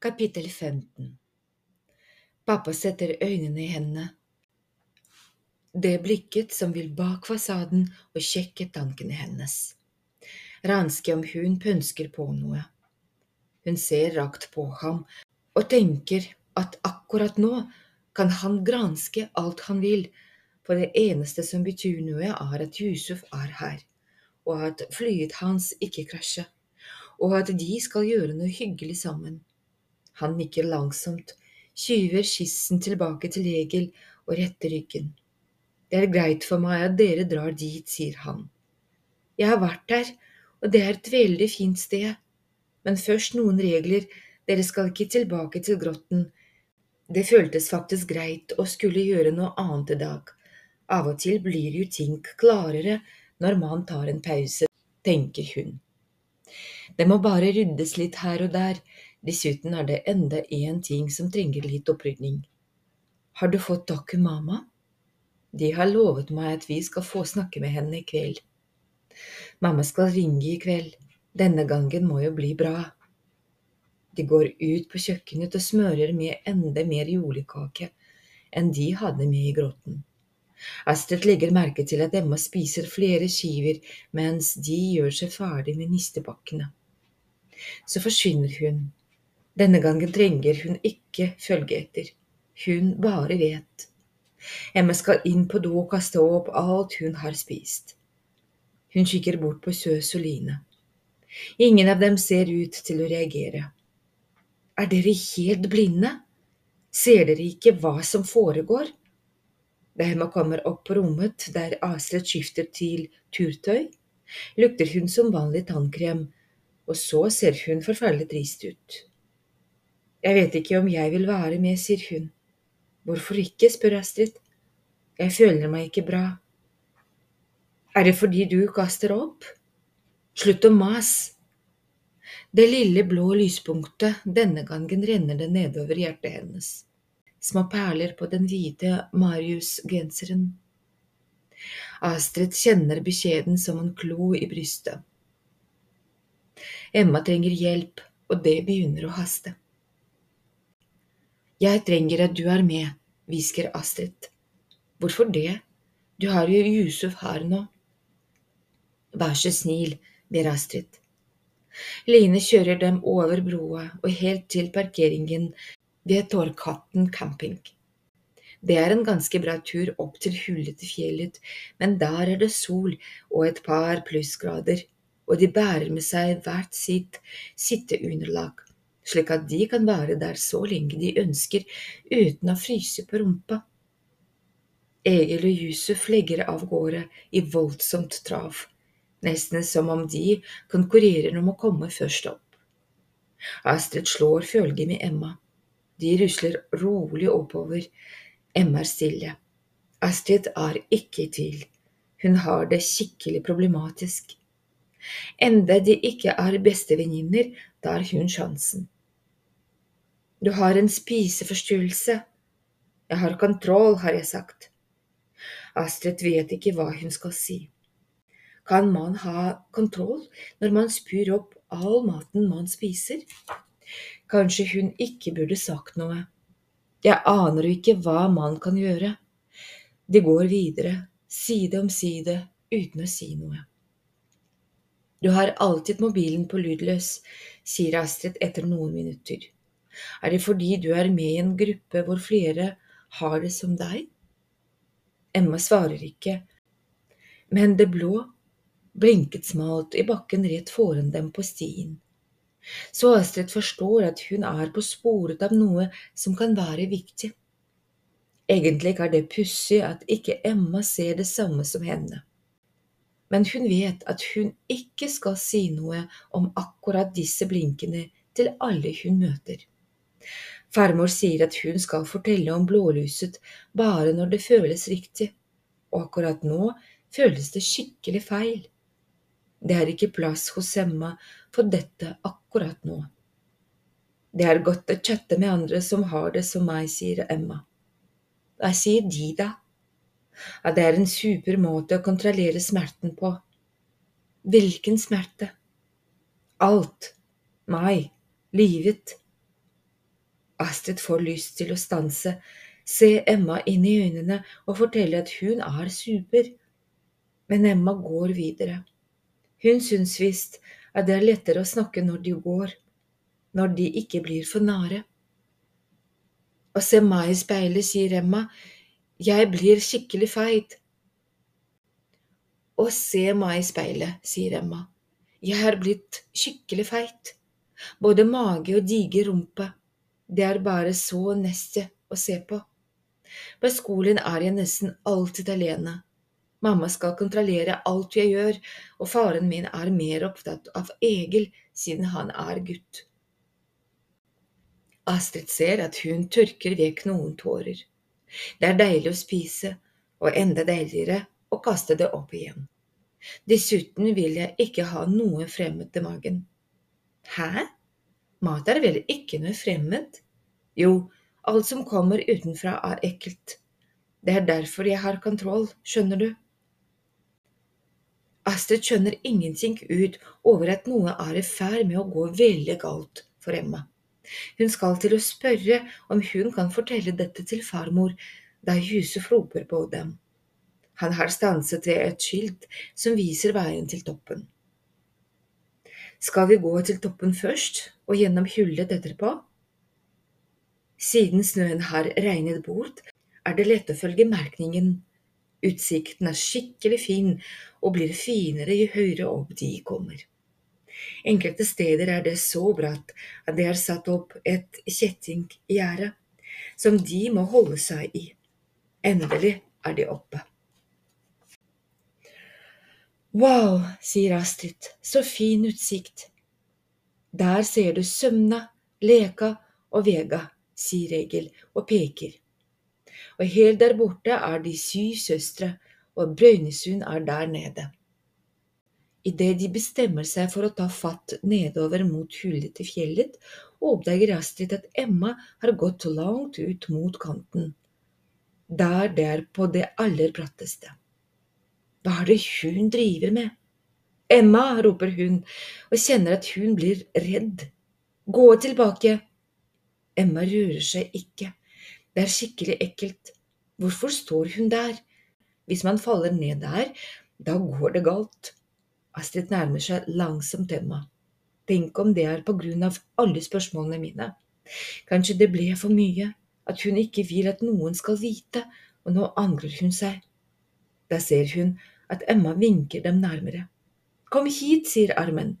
Kapittel 15 Pappa setter øynene i hendene. Det blikket som vil bak fasaden og sjekke tankene hennes. Ranske om hun pønsker på noe. Hun ser rakt på ham og tenker at akkurat nå kan han granske alt han vil, for det eneste som betyr noe, er at Yusuf er her, og at flyet hans ikke krasjer, og at de skal gjøre noe hyggelig sammen. Han nikker langsomt, skyver skissen tilbake til Egil og retter ryggen. Det er greit for meg at dere drar dit, sier han. Jeg har vært der, og det er et veldig fint sted, men først noen regler, dere skal ikke tilbake til grotten. Det føltes faktisk greit å skulle gjøre noe annet i dag. Av og til blir jo ting klarere når man tar en pause, tenker hun. Det må bare ryddes litt her og der, Dessuten er det enda én ting som trenger litt opprydning. Har du fått tak i mamma? De har lovet meg at vi skal få snakke med henne i kveld. Mamma skal ringe i kveld. Denne gangen må jo bli bra. De går ut på kjøkkenet og smører med enda mer julekake enn de hadde med i grotten. Astrid legger merke til at Emma spiser flere skiver mens de gjør seg ferdig med nistepakkene. Så forsvinner hun, denne gangen trenger hun ikke følge etter. Hun bare vet. Emma skal inn på do og kaste opp alt hun har spist. Hun kikker bort på Søs og Line. Ingen av dem ser ut til å reagere. Er dere helt blinde? Ser dere ikke hva som foregår? Da Emma kommer opp på rommet der Astrid skifter til turtøy, lukter hun som vanlig tannkrem, og så ser hun forferdelig trist ut. Jeg vet ikke om jeg vil være med, sier hun. Hvorfor ikke, spør Astrid. Jeg føler meg ikke bra. Er det fordi du kaster opp? Slutt å mase. Det lille blå lyspunktet, denne gangen renner det nedover hjertet hennes. Små perler på den hvite Marius-genseren. Astrid kjenner beskjeden som en klo i brystet. Emma trenger hjelp, og det begynner å haste. Jeg trenger at du er med, hvisker Astrid. Hvorfor det, du har jo Yusuf her nå. Vær så snill, ber Astrid. Line kjører dem over broa og helt til parkeringen ved Torghatten camping. Det er en ganske bra tur opp til hullete fjellet, men der er det sol og et par plussgrader, og de bærer med seg hvert sitt sitteunderlag slik at de kan være der så lenge de ønsker uten å fryse på rumpa. Egil og Yusuf legger av gårde i voldsomt trav, nesten som om de konkurrerer om å komme først opp. Astrid slår følge med Emma. De rusler rolig oppover. Emma er stille. Astrid er ikke i tvil. Hun har det skikkelig problematisk. Enda de ikke er bestevenninner, tar hun sjansen. Du har en spiseforstyrrelse. Jeg har kontroll, har jeg sagt. Astrid vet ikke hva hun skal si. Kan man ha kontroll når man spyr opp all maten man spiser? Kanskje hun ikke burde sagt noe. Jeg aner ikke hva man kan gjøre. De går videre, side om side, uten å si noe. Du har alltid mobilen på lydløs, sier Astrid etter noen minutter. Er det fordi du er med i en gruppe hvor flere har det som deg? Emma svarer ikke, men det blå blinket smalt i bakken rett foran dem på stien. Så Astrid forstår at hun er på sporet av noe som kan være viktig. Egentlig er det pussig at ikke Emma ser det samme som henne. Men hun vet at hun ikke skal si noe om akkurat disse blinkene til alle hun møter. Farmor sier at hun skal fortelle om blålyset bare når det føles riktig, og akkurat nå føles det skikkelig feil. Det er ikke plass hos Emma for dette akkurat nå. Det er godt å chatte med andre som har det som meg, sier Emma. Hva sier de, da? At det er en super måte å kontrollere smerten på. Hvilken smerte? Alt. Meg. Livet. Astrid får lyst til å stanse, se Emma inn i øynene og fortelle at hun er super. Men Emma går videre. Hun syns visst at det er lettere å snakke når de går, når de ikke blir for nære. Å se meg i speilet, sier Emma, jeg blir skikkelig feit. Å se meg i speilet, sier Emma, jeg er blitt skikkelig feit. Både mage og diger rumpe. Det er bare så neste å se på. På skolen er jeg nesten alltid alene. Mamma skal kontrollere alt jeg gjør, og faren min er mer opptatt av Egil siden han er gutt. Astrid ser at hun tørker vekk noen tårer. Det er deilig å spise, og enda deiligere å kaste det opp igjen. Dessuten vil jeg ikke ha noe fremmed til magen. Hæ? Mat er vel ikke noe fremmed? Jo, alt som kommer utenfra er ekkelt. Det er derfor jeg har kontroll, skjønner du. Astrid skjønner ingenting ut over at noe er i ferd med å gå veldig galt for Emma. Hun skal til å spørre om hun kan fortelle dette til farmor, da huset roper på dem. Han har stanset ved et skilt som viser veien til toppen. Skal vi gå til toppen først og gjennom hullet etterpå? Siden snøen har regnet bort, er det lett å følge merkningen. Utsikten er skikkelig fin og blir finere jo høyere opp de kommer. Enkelte steder er det så bratt at det er satt opp et kjettinggjerde som de må holde seg i. Endelig er de oppe. Wow, sier Astrid, så fin utsikt. Der ser du Sømna, Leka og Vega, sier Egil og peker. Og helt der borte er de syv søstre, og Brøynesund er der nede. Idet de bestemmer seg for å ta fatt nedover mot hullet til fjellet, oppdager Astrid at Emma har gått langt ut mot kanten, der det er på det aller bratteste. Hva er det hun driver med? Emma, roper hun og kjenner at hun blir redd. Gå tilbake. Emma rører seg ikke. Det er skikkelig ekkelt. Hvorfor står hun der? Hvis man faller ned der, da går det galt. Astrid nærmer seg langsomt Emma. Tenk om det er på grunn av alle spørsmålene mine. Kanskje det ble for mye, at hun ikke vil at noen skal vite, og nå angrer hun seg. Da ser hun at Emma vinker dem nærmere. Kom hit, sier armen.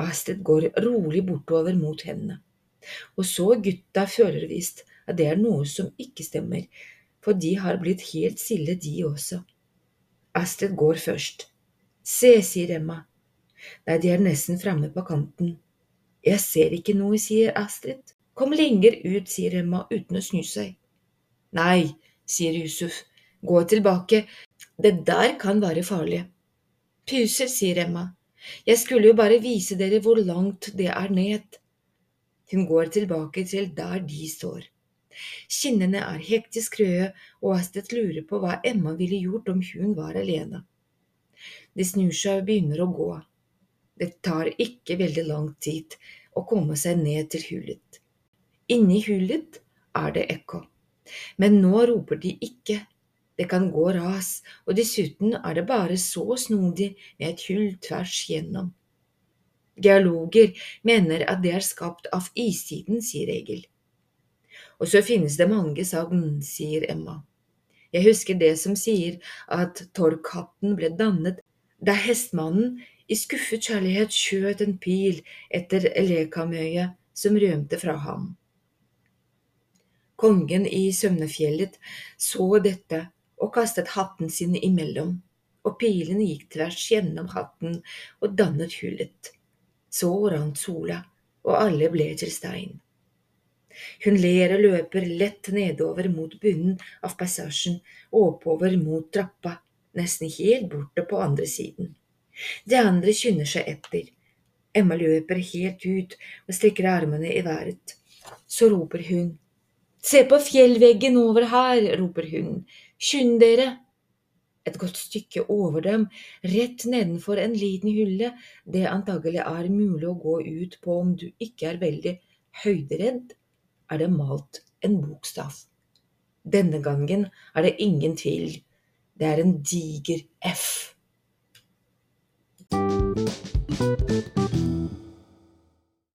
Astrid går rolig bortover mot henne. Og så gutta føler visst at det er noe som ikke stemmer, for de har blitt helt stille, de også. Astrid går først. Se, sier Emma. Nei, de er nesten framme på kanten. Jeg ser ikke noe, sier Astrid. Kom lenger ut, sier Emma uten å snu seg. Nei, sier Yusuf. Gå tilbake, det der kan være farlig. Puser, sier Emma. Jeg skulle jo bare vise dere hvor langt det er ned. Hun går tilbake til der de står. Kinnene er hektisk røde, og Astrid lurer på hva Emma ville gjort om hun var alene. De snur seg og begynner å gå. Det tar ikke veldig lang tid å komme seg ned til hullet. Inni hullet er det ekko, men nå roper de ikke det kan gå ras, og dessuten er det bare så snodig med et hull tvers gjennom. Geologer mener at det er skapt av istiden, sier Egil. Og så finnes det mange sagn, sier Emma. Jeg husker det som sier at Torkhatten ble dannet da hestmannen i skuffet kjærlighet skjøt en pil etter Lekamøyet som rømte fra ham. Kongen i Sømnefjellet så dette og kastet hatten sin imellom, og pilen gikk tvers gjennom hatten og dannet hullet. Så rant sola, og alle ble til stein. Hun ler og løper lett nedover mot bunnen av passasjen og oppover mot trappa, nesten helt borte på andre siden. De andre skynder seg etter. Emma løper helt ut og strekker armene i været. Så roper hun. Se på fjellveggen over her, roper hun. Skynd dere! Et godt stykke over dem, rett nedenfor en liten hylle det antagelig er mulig å gå ut på om du ikke er veldig høyderedd, er det malt en bokstav. Denne gangen er det ingen tvil. Det er en diger F.